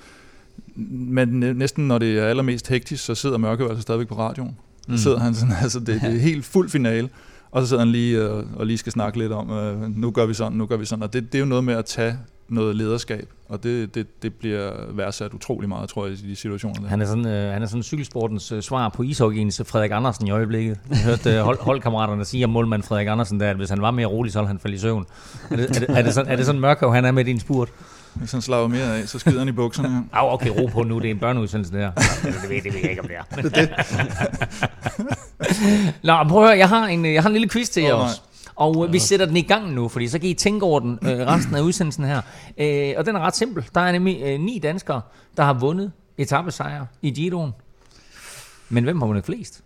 men næsten når det er allermest hektisk, så sidder Mørke altså stadigvæk på radioen. Mm. Så sidder han sådan, altså det, det er helt fuld finale, og så sidder han lige og, og lige skal snakke lidt om, øh, nu gør vi sådan, nu gør vi sådan, og det, det er jo noget med at tage noget lederskab, og det, det, det bliver værdsat utrolig meget, tror jeg, i de situationer der. Han er sådan, øh, han er sådan cykelsportens øh, svar på ishockeyens Frederik Andersen i øjeblikket. Jeg hørte øh, hold, holdkammeraterne sige om målmand Frederik Andersen, der, at hvis han var mere rolig, så ville han falde i søvn. Er det, er det, er det sådan, er det sådan mørkøv, han er med din spurt? Hvis han slager mere af, så skider han i bukserne. Ja. Au, okay, ro på nu, det er en børneudsendelse der. Det, det, ved, det ved jeg ikke, om det er. det, det. Nå, prøv at høre, jeg har en, jeg har en lille quiz til oh, jer også. Og øh, vi sætter den i gang nu, fordi så kan I tænke over den øh, resten af udsendelsen her. Øh, og den er ret simpel. Der er nemlig øh, ni danskere, der har vundet etappesejre i Giroen. Men hvem har vundet flest?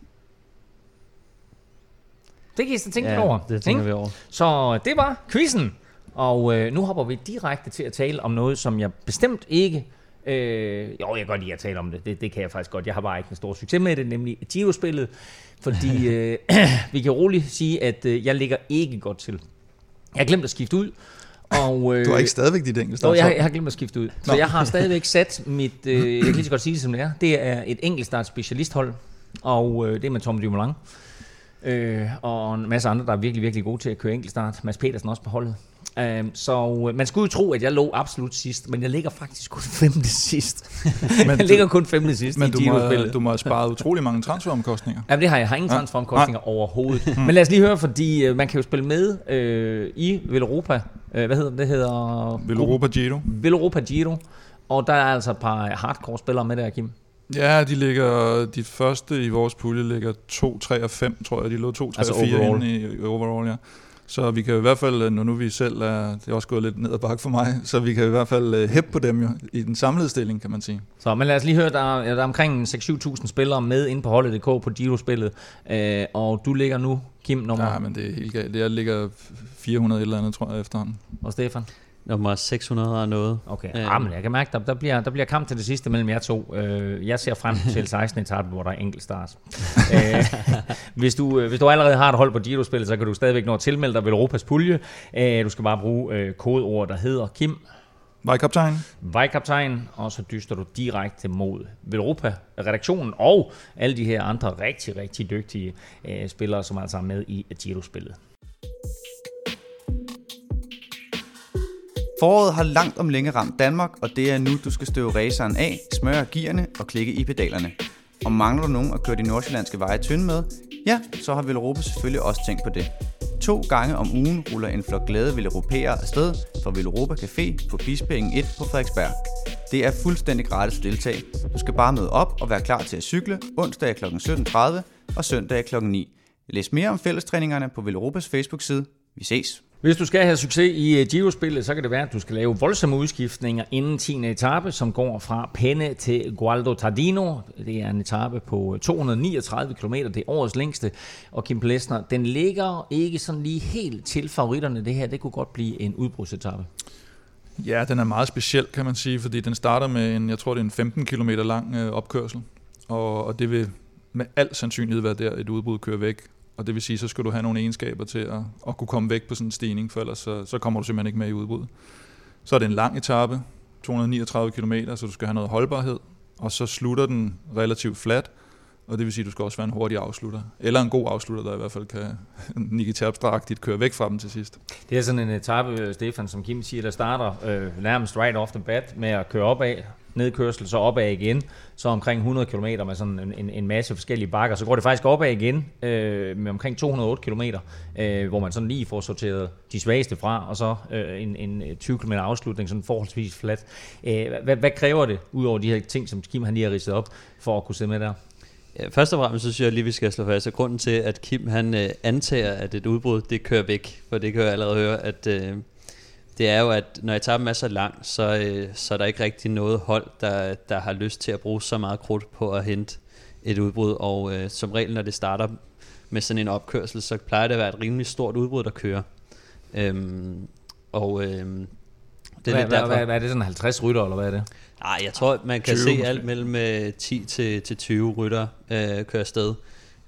Det kan I så tænke ja, over. det tænker vi over. Så det var quizzen. Og øh, nu hopper vi direkte til at tale om noget, som jeg bestemt ikke... Øh, jo, jeg kan godt lide at tale om det. det. Det kan jeg faktisk godt. Jeg har bare ikke en stor succes med det, nemlig Giro-spillet. Fordi øh, vi kan roligt sige, at øh, jeg ligger ikke godt til. Jeg har glemt at skifte ud. Og, øh, du har ikke stadigvæk dit engelsk jeg, har, jeg har glemt at skifte ud. Så Nå. jeg har stadigvæk sat mit, øh, jeg kan lige så godt sige det som det er, det er et enkeltstart specialisthold, og øh, det er med Tom Dumoulin. Øh, og en masse andre, der er virkelig, virkelig gode til at køre enkeltstart. Mads Petersen også på holdet. Så øh, man skulle jo tro, at jeg lå absolut sidst, men jeg ligger faktisk kun femte sidst. men jeg du, ligger kun femte sidst men i du må, du må have sparet utrolig mange transferomkostninger. Ja, det har jeg. Jeg har ingen transferomkostninger ja. overhovedet. men lad os lige høre, fordi uh, man kan jo spille med uh, i Velropa. Uh, hvad hedder det? Det hedder... Velropa Giro. Velropa Giro. Og der er altså et par hardcore spillere med der, Kim. Ja, de ligger, de første i vores pulje ligger 2, 3 og 5, tror jeg. De lå 2, 3 altså og 4 overall. inde i overall, ja. Så vi kan i hvert fald, når nu vi selv er, det er også gået lidt ned ad bakke for mig, så vi kan i hvert fald uh, hæppe på dem jo, i den samlede stilling, kan man sige. Så, men lad os lige høre, der er, der er omkring 6-7.000 spillere med inde på holdet.dk på Giro-spillet, uh, og du ligger nu, Kim, nummer... Ja, men det er helt galt. Jeg ligger 400 et eller andet, tror jeg, efterhånden. Og Stefan? Nummer 600 og noget. Okay, øh. ah, men jeg kan mærke, der, der, bliver, der bliver kamp til det sidste mellem jer to. Uh, jeg ser frem til 16. etape, hvor der er enkelt start. uh, hvis, du, uh, hvis du allerede har et hold på Giro-spillet, så kan du stadigvæk nå at tilmelde dig ved Europas pulje. Uh, du skal bare bruge uh, kodeord, der hedder Kim. Vejkaptajn. Vejkaptajn, og så dyster du direkte mod Velropa-redaktionen og alle de her andre rigtig, rigtig dygtige uh, spillere, som altså er med i Giro-spillet. Foråret har langt om længe ramt Danmark, og det er nu, du skal støve raceren af, smøre gearne og klikke i pedalerne. Og mangler du nogen at køre de nordsjællandske veje tynde med? Ja, så har Villeuropa selvfølgelig også tænkt på det. To gange om ugen ruller en flok glade Villeuropæere afsted fra Villeuropa Café på Bispingen 1 på Frederiksberg. Det er fuldstændig gratis at deltage. Du skal bare møde op og være klar til at cykle onsdag kl. 17.30 og søndag kl. 9. Læs mere om fællestræningerne på Villeuropas Facebook-side. Vi ses! Hvis du skal have succes i øh, Giro-spillet, så kan det være, at du skal lave voldsomme udskiftninger inden 10. etape, som går fra Penne til Gualdo Tardino. Det er en etape på øh, 239 km, det er årets længste. Og Kim Plesner, den ligger ikke sådan lige helt til favoritterne. Det her, det kunne godt blive en udbrudsetappe. Ja, den er meget speciel, kan man sige, fordi den starter med en, jeg tror, det er en 15 km lang øh, opkørsel. Og, og det vil med al sandsynlighed være der, et udbrud kører væk. Og det vil sige, så skal du have nogle egenskaber til at, at kunne komme væk på sådan en stigning, for ellers så, så kommer du simpelthen ikke med i udbud. Så er det en lang etape, 239 km, så du skal have noget holdbarhed, og så slutter den relativt flat, og det vil sige, at du skal også være en hurtig afslutter. Eller en god afslutter, der i hvert fald kan Nicky Terpstra-agtigt køre væk fra dem til sidst. Det er sådan en etape, Stefan, som Kim siger, der starter øh, nærmest right off the bat med at køre opad, nedkørsel, så opad igen, så omkring 100 km med sådan en, en, en masse forskellige bakker. Så går det faktisk opad igen øh, med omkring 208 km, øh, hvor man sådan lige får sorteret de svageste fra, og så øh, en, en øh, 20 km afslutning, sådan forholdsvis flat. Øh, hvad, hvad kræver det, udover de her ting, som Kim han lige har ridset op, for at kunne sidde med der? Ja, først og fremmest så synes jeg lige, vi skal slå fast, at grunden til, at Kim han øh, antager, at et udbrud, det kører væk, for det kan jeg allerede høre, at øh, det er jo, at når jeg tager dem så langt, så, øh, så er der ikke rigtig noget hold, der, der har lyst til at bruge så meget krudt på at hente et udbrud, og øh, som regel, når det starter med sådan en opkørsel, så plejer det at være et rimelig stort udbrud, der kører. Øhm, og øhm, det er hvad, derfor, hvad, hvad er det, sådan 50 rytter, eller hvad er det? Nej, jeg tror, man kan 20 se måske. alt mellem 10 øh, til, til 20 rytter øh, køre afsted.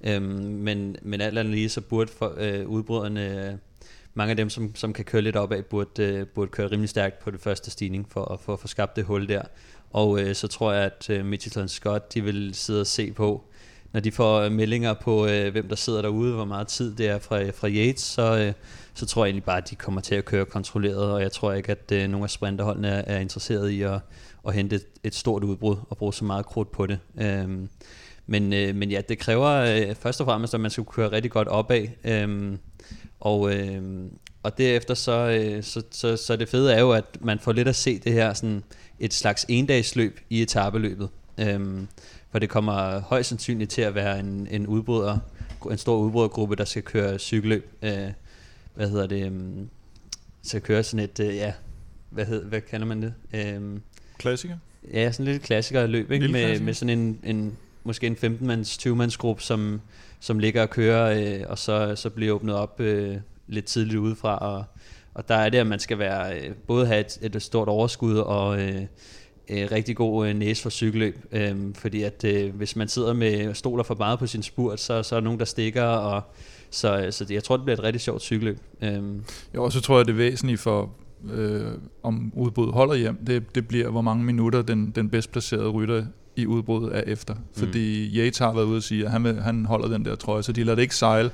Øhm, men, men alt andet lige, så burde for, øh, udbryderne, mange af dem, som, som kan køre lidt opad, burde, øh, burde køre rimelig stærkt på det første stigning, for at få skabt det hul der. Og øh, så tror jeg, at øh, Mitchelton Scott, de vil sidde og se på, når de får øh, meldinger på, øh, hvem der sidder derude, hvor meget tid det er fra, fra Yates, så, øh, så tror jeg egentlig bare, at de kommer til at køre kontrolleret, og jeg tror ikke, at øh, nogle af sprinterholdene er, er interesseret i at, at hente et, et stort udbrud og bruge så meget krudt på det. Øhm, men, øh, men ja, det kræver øh, først og fremmest, at man skal køre rigtig godt opad, øhm, og, øh, og derefter så, øh, så, så, så det fede er jo, at man får lidt at se det her sådan et slags endagsløb i etabeløbet. Øhm, for det kommer højst sandsynligt til at være en, en udbryder, en stor udbrydergruppe, der skal køre cykelløb. Øh, hvad hedder det? Um, skal køre sådan et, uh, ja, hvad, hed, hvad kalder man det? Um, klassiker? Ja, sådan lidt klassiker løb, ikke? med, klassiker. med sådan en, en måske en 15-mands, 20-mands gruppe, som, som ligger og kører, øh, og så, så bliver åbnet op øh, lidt tidligt udefra, og, og der er det, at man skal være, øh, både have et, et stort overskud og øh, øh, rigtig god øh, næse for cykelløb, øh, fordi at øh, hvis man sidder med stoler for meget på sin spurt, så, så er der nogen, der stikker, og så, øh, så det, jeg tror, det bliver et rigtig sjovt cykelløb. Øh. Jo, og så tror jeg, det er væsentligt for, øh, om udbuddet holder hjem, det, det bliver, hvor mange minutter den, den bedst placerede rytter i udbruddet er efter. Mm. Fordi Yates har været ude og sige, at han, vil, han holder den der trøje, så de lader det ikke sejle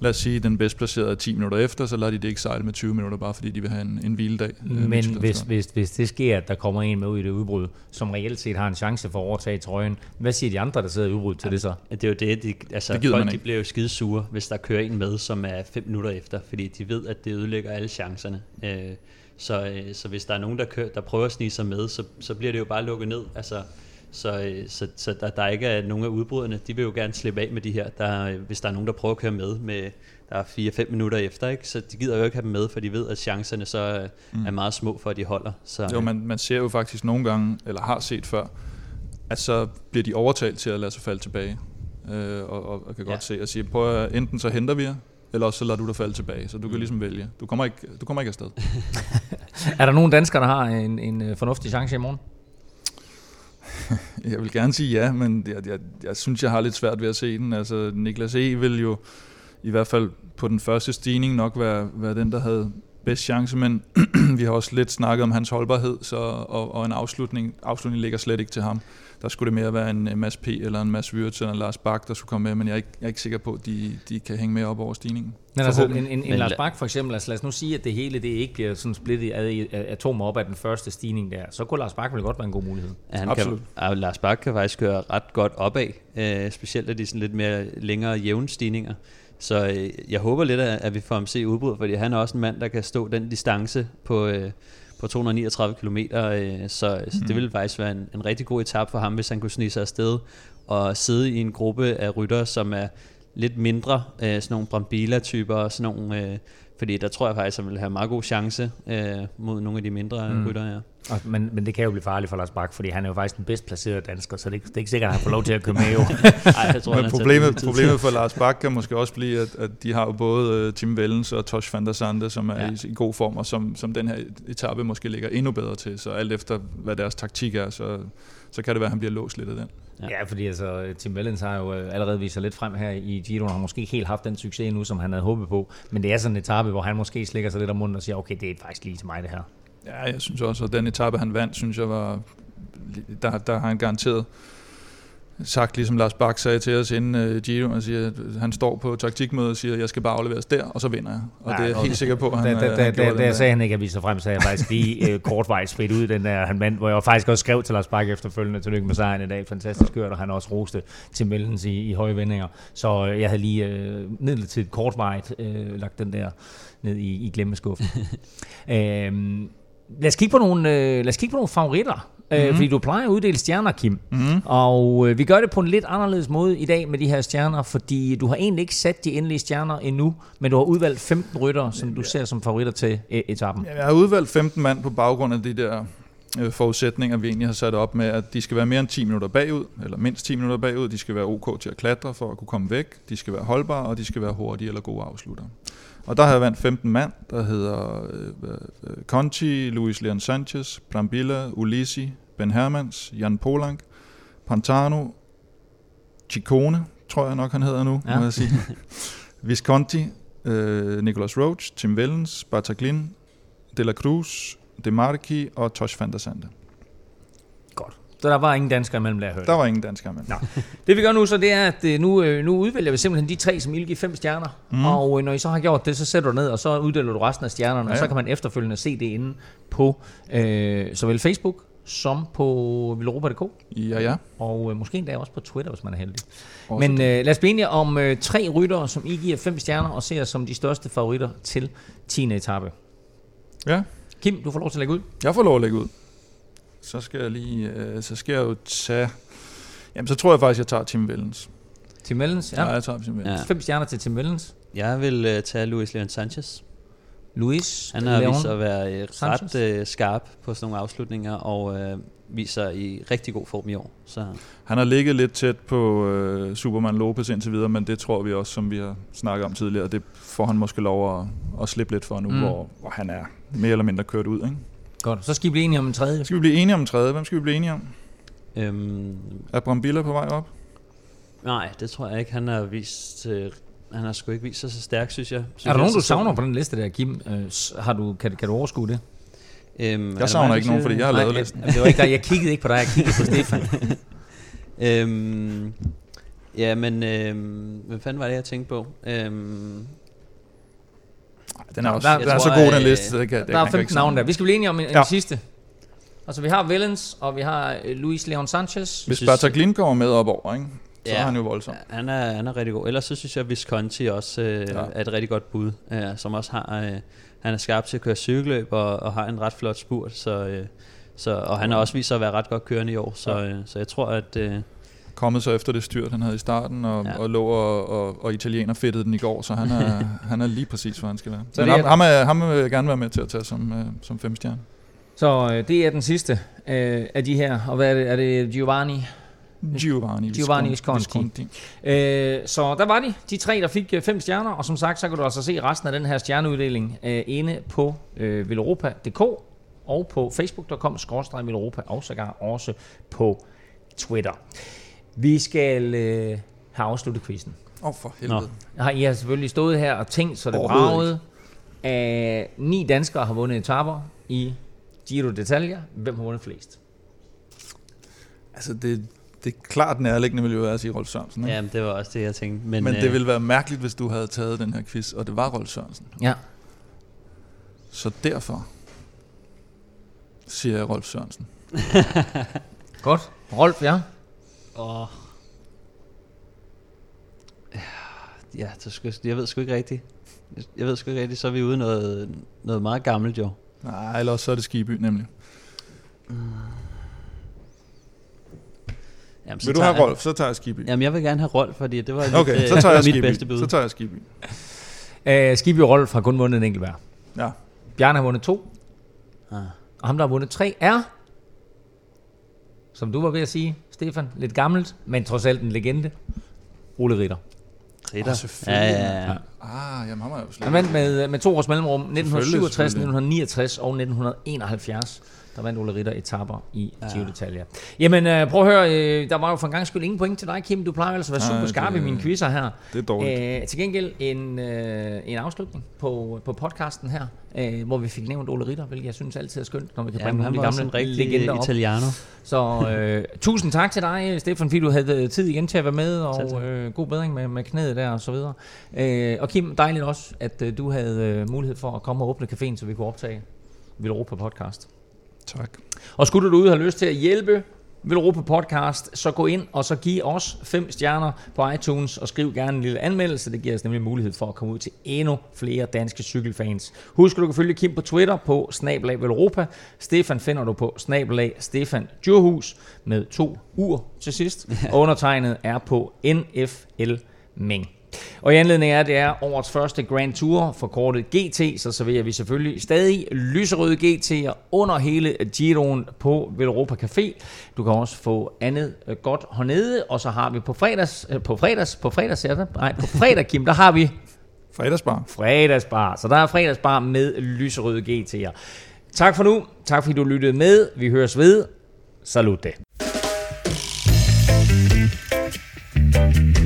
lad os sige, den bedst placerede 10 minutter efter, så lader de det ikke sejle med 20 minutter, bare fordi de vil have en, en hviledag. Øh, Men hvis, hvis, hvis det sker, at der kommer en med ud i det udbrud, som reelt set har en chance for at overtage trøjen, hvad siger de andre, der sidder i udbrud til ja, det så? Det er jo det, de, altså det folk de bliver jo skide sure, hvis der kører en med, som er 5 minutter efter, fordi de ved, at det ødelægger alle chancerne. Øh, så, øh, så hvis der er nogen, der, kører, der prøver at snige sig med, så, så bliver det jo bare lukket ned. Altså, så, øh, så, så der, der ikke er nogen af udbruderne, de vil jo gerne slippe af med de her, der, hvis der er nogen, der prøver at køre med, med der er 4-5 minutter efter, ikke? så de gider jo ikke have dem med, for de ved, at chancerne så mm. er meget små for, at de holder. Så, jo, man, man ser jo faktisk nogle gange, eller har set før, at så bliver de overtalt til at lade sig falde tilbage. Øh, og, og, og kan godt ja. se og sige, prøv at, enten så henter vi jer, eller også så lader du dig falde tilbage. Så du kan mm. ligesom vælge. Du kommer ikke, du kommer ikke afsted. er der nogen danskere, der har en, en øh, fornuftig chance i morgen? jeg vil gerne sige ja, men jeg, jeg, jeg synes, jeg har lidt svært ved at se den. Altså, Niklas E. vil jo i hvert fald på den første stigning nok være, være den, der havde bedst chance, men vi har også lidt snakket om hans holdbarhed, så, og, og en afslutning, afslutning ligger slet ikke til ham. Der skulle det mere være en Mads P. eller en Mads Wirtz eller en Lars Bak, der skulle komme med, men jeg er ikke, jeg er ikke sikker på, at de, de kan hænge med op over stigningen. Men altså, en, en, en Lars Bak for eksempel, altså lad os nu sige, at det hele det ikke bliver sådan splittet af atomer op af den første stigning der, så kunne Lars Bak vel godt være en god mulighed. Ja, han Absolut. Kan, Lars Bak kan faktisk køre ret godt opad, øh, specielt af de sådan lidt mere længere jævne stigninger. Så øh, jeg håber lidt, at, at vi får ham se udbrud, fordi han er også en mand, der kan stå den distance på, øh, på 239 km, øh, så, så det mm. ville faktisk være en, en rigtig god etape for ham, hvis han kunne snige sig afsted og sidde i en gruppe af rytter, som er lidt mindre, øh, sådan nogle Brambila-typer og sådan nogle... Øh, fordi der tror jeg faktisk, at han vil have meget god chance øh, mod nogle af de mindre mm. rytter, ja. Og, men, men det kan jo blive farligt for Lars Bak, fordi han er jo faktisk den bedst placerede dansker, så det, det er ikke sikkert, at han får lov til at køre med jo. Ej, jeg tror, men problemet, problemet for Lars Bak kan måske også blive, at, at de har jo både uh, Tim Vellens og Tosh van der Sande, som er ja. i, i god form, og som, som den her etape måske ligger endnu bedre til. Så alt efter, hvad deres taktik er, så, så kan det være, at han bliver låst lidt af den. Ja, ja fordi altså, Tim Vellens har jo øh, allerede vist sig lidt frem her i Giro, og har måske ikke helt haft den succes nu, som han havde håbet på. Men det er sådan en etape, hvor han måske slikker sig lidt om munden og siger, okay, det er faktisk lige til mig det her. Ja, jeg synes også, at den etape, han vandt, synes jeg var, der, der har han garanteret sagt, ligesom Lars Bak sagde til os inden uh, Giro, han, siger, at han står på taktikmødet og siger, at jeg skal bare afleveres der, og så vinder jeg. Og Ja, det er jeg okay. helt sikker på, at han, Da, øh, da, han da, da, da der. sagde han ikke, at vi så frem, så jeg faktisk lige øh, kortvejs spredt ud den der, han vandt, hvor jeg faktisk også skrev til Lars Bakke efterfølgende, tillykke med sejren i dag, fantastisk kørt, og han også roste til Mellens i, i høje vendinger. Så øh, jeg havde lige øh, midlertidigt kortvejt øh, lagt den der ned i, i glemmeskuffen. øhm, lad os kigge på nogle, øh, lad os kigge på nogle favoritter. Mm-hmm. Øh, fordi du plejer at uddele stjerner, Kim. Mhm. Og øh, vi gør det på en lidt anderledes måde i dag med de her stjerner, fordi du har egentlig ikke sat de endelige stjerner endnu, men du har udvalgt 15 ryttere, som du ser som favoritter til øh, etappen. Ja, Jeg har udvalgt 15 mand på baggrund af de der øh, forudsætninger, vi egentlig har sat op med, at de skal være mere end 10 minutter bagud, eller mindst 10 minutter bagud. De skal være ok til at klatre for at kunne komme væk. De skal være holdbare, og de skal være hurtige eller gode afslutter. Og der har jeg vandt 15 mand, der hedder øh, øh, Conti, Luis Leon Sanchez, Brambilla, Ulisi, Ben Hermans, Jan Polank, Pantano, Ciccone, tror jeg nok han hedder nu, Ja. må jeg sige. Visconti, øh, Nicolas Roach, Tim Wellens, Bartaglin, De la Cruz, De Marchi og Tosh van der Sande. Så der var ingen danskere imellem, lad jeg høre. Der var ingen danskere med. Nå. Det vi gør nu, så det er, at øh, nu, øh, nu udvælger vi simpelthen de tre, som I vil give fem stjerner. Mm. Og øh, når I så har gjort det, så sætter du ned, og så uddeler du resten af stjernerne, ja, og så kan man efterfølgende se det inde på øh, såvel Facebook som på villeuropa.dk, Ja, ja. og øh, måske endda også på Twitter, hvis man er heldig. Også Men øh, lad os blive enige om øh, tre ryttere, som I giver fem stjerner, og ser som de største favoritter til 10. etape. Ja, Kim, du får lov til at lægge ud. jeg får lov at lægge ud. Så skal jeg lige, øh, så skal jeg jo tage... Jamen, så tror jeg faktisk, jeg tager Tim Wellens. Tim Wellens, Ja, ja. jeg tager Tim Wellens. Ja. Fem stjerner til Tim Wellens. Jeg vil uh, tage Luis Leon Sanchez. Luis, Han har vist at være øh, ret uh, skarp på sådan nogle afslutninger, og uh, viser i rigtig god form i år. Så Han har ligget lidt tæt på øh, Superman Lopez indtil videre, men det tror vi også, som vi har snakket om tidligere, det får han måske lov at, at slippe lidt for nu, mm. hvor, hvor han er mere eller mindre kørt ud. Ikke? Godt, så skal I blive enige om en tredje. Skal vi blive enige om en tredje? Hvem skal vi blive enige om? øhm, Er Brambilla på vej op? nej, det tror jeg ikke. Han har vist... Øh, han har sgu ikke vist sig så stærk, synes jeg. Synes Er der nogen, du savner på den liste der, Kim? Øh, har du, kan, kan du overskue det? Øhm, Jeg savner mig, ikke der nogen, fordi jeg har Nej, lavet jeg- listen. Det var ikke dig. Jeg kiggede ikke på dig, jeg kiggede på Stefan. Øhm, ja, men øhm, hvad fanden var det, jeg tænkte på? Øhm, Den er, også, der- den er så god, den øh, liste. Det kan, det Der er kan jeg 15 ikke navne der. Vi skal blive enige om en, en Ja. sidste. Altså, vi har Vellens, og vi har øh, Luis Leon Sanchez. Hvis synes- Bartaglin kommer med op over, ikke? så Ja. er han jo voldsom. han, er, han er rigtig god. Ellers så synes jeg, at Visconti også øh, Ja. er et rigtig godt bud, øh, som også har... Øh, han er skarp til at køre cykelløb og, og har en ret flot spurt, så, øh, så, og han har også vist sig at være ret godt kørende i år, så, øh, så jeg tror, at... Øh, Kommet så efter det styrt, han havde i starten, og, Ja. og lå og, og, og italiener fedtede den i går, så han er, han er lige præcis, hvor han skal være. Så Men ham, er- ham, er, ham vil jeg gerne være med til at tage som, øh, som femstjerne. Så øh, det er den sidste øh, af de her. Og hvad er det? Er det Giovanni? Giovanni, Giovanni Visconti. Visconti. Øh, så der var de, de tre, der fik øh, fem stjerner, og som sagt, så kan du altså se resten af den her stjerneuddeling øh, inde på øh, villeuropa.dk og på facebook.com villeuropa og sågar også på Twitter. Vi skal øh, have afsluttet quizzen. Åh, oh, for helvede. Nå. Har I har selvfølgelig stået her og tænkt, så det bragede. Af ni danskere har vundet etapper i Giro d'Italia. Hvem har vundet flest? Altså, det, det er klart nærliggende vil jo være at sige Rolf Sørensen. Ikke? ja, det var også det, jeg tænkte. Men, Men øh, det ville være mærkeligt, hvis du havde taget den her quiz, og det var Rolf Sørensen. Ja. Så derfor siger jeg Rolf Sørensen. Godt. Rolf, ja. Åh. Ja, det sgu, jeg ved sgu ikke rigtigt. Jeg ved sgu ikke rigtigt, så er vi ude noget, noget meget gammelt jo. Nej, eller også så er det Skiby nemlig. Jamen, så Vil du tager have jeg- Rolf, så tager jeg Skiby. Jamen, jeg vil gerne have Rolf, fordi det var lidt, Okay, øh, så tager jeg mit Skiby. bedste bud. Så tager jeg Skiby. Uh, Skibby og Rolf har kun vundet en enkelt hver. Ja. Bjarne har vundet to, Ah. og ham, der har vundet tre, er, som du var ved at sige, Stefan, lidt gammelt, men trods alt en legende, Ole Ritter. Ritter. Åh, selvfølgelig. Ja, ja, ja. Ah, jamen ham er jo slet Han vandt med, med to års mellemrum, 1967, selvfølgelig. 1969 og 1971. der vandt Ole Ritter etaper i ja. Giro d'Italia. Jamen, øh, prøv at høre, øh, der var jo for en gang skyld ingen point til dig, Kim. Du plejer altså at være super skarp i det- mine quizzer her. Det er dårligt. Øh, til gengæld en, øh, en afslutning på, på podcasten her, øh, hvor vi fik nævnt Ole Ritter, hvilket jeg synes altid er skønt, når vi kan Ja, bringe nogle af de gamle rigtig legender op. italiano. Så øh, tusind tak til dig, Stefan, fordi du havde tid igen til at være med, og øh, god bedring med, med knæet der og så videre. Øh, og Kim, dejligt også, at øh, du havde øh, mulighed for at komme og åbne caféen, så vi kunne optage Villeuropa podcast. Tak. Og skulle du derude have lyst til at hjælpe Villeuropa podcast, så gå ind og så giv os fem stjerner på iTunes og skriv gerne en lille anmeldelse. Det giver os nemlig mulighed for at komme ud til endnu flere danske cykelfans. Husk, at du kan følge Kim på Twitter på snabelag Villeuropa. Stefan finder du på snabelag Stefan Djurhus med to ur til sidst. Og undertegnet er på NFL Meng. Og i anledning af, at det er årets første Grand Tour, for kortet GT, så serverer vi selvfølgelig stadig lyserøde GT'er under hele Giroen på Velropa Café. Du kan også få andet øh, godt hernede, og så har vi på fredags, øh, på fredags, på fredags, er det? Nej, på fredag, Kim, der har vi... Fredagsbar. Fredagsbar. Så der er fredagsbar med lyserøde GT'er. Tak for nu. Tak fordi du lyttede med. Vi høres ved. Salute. thank you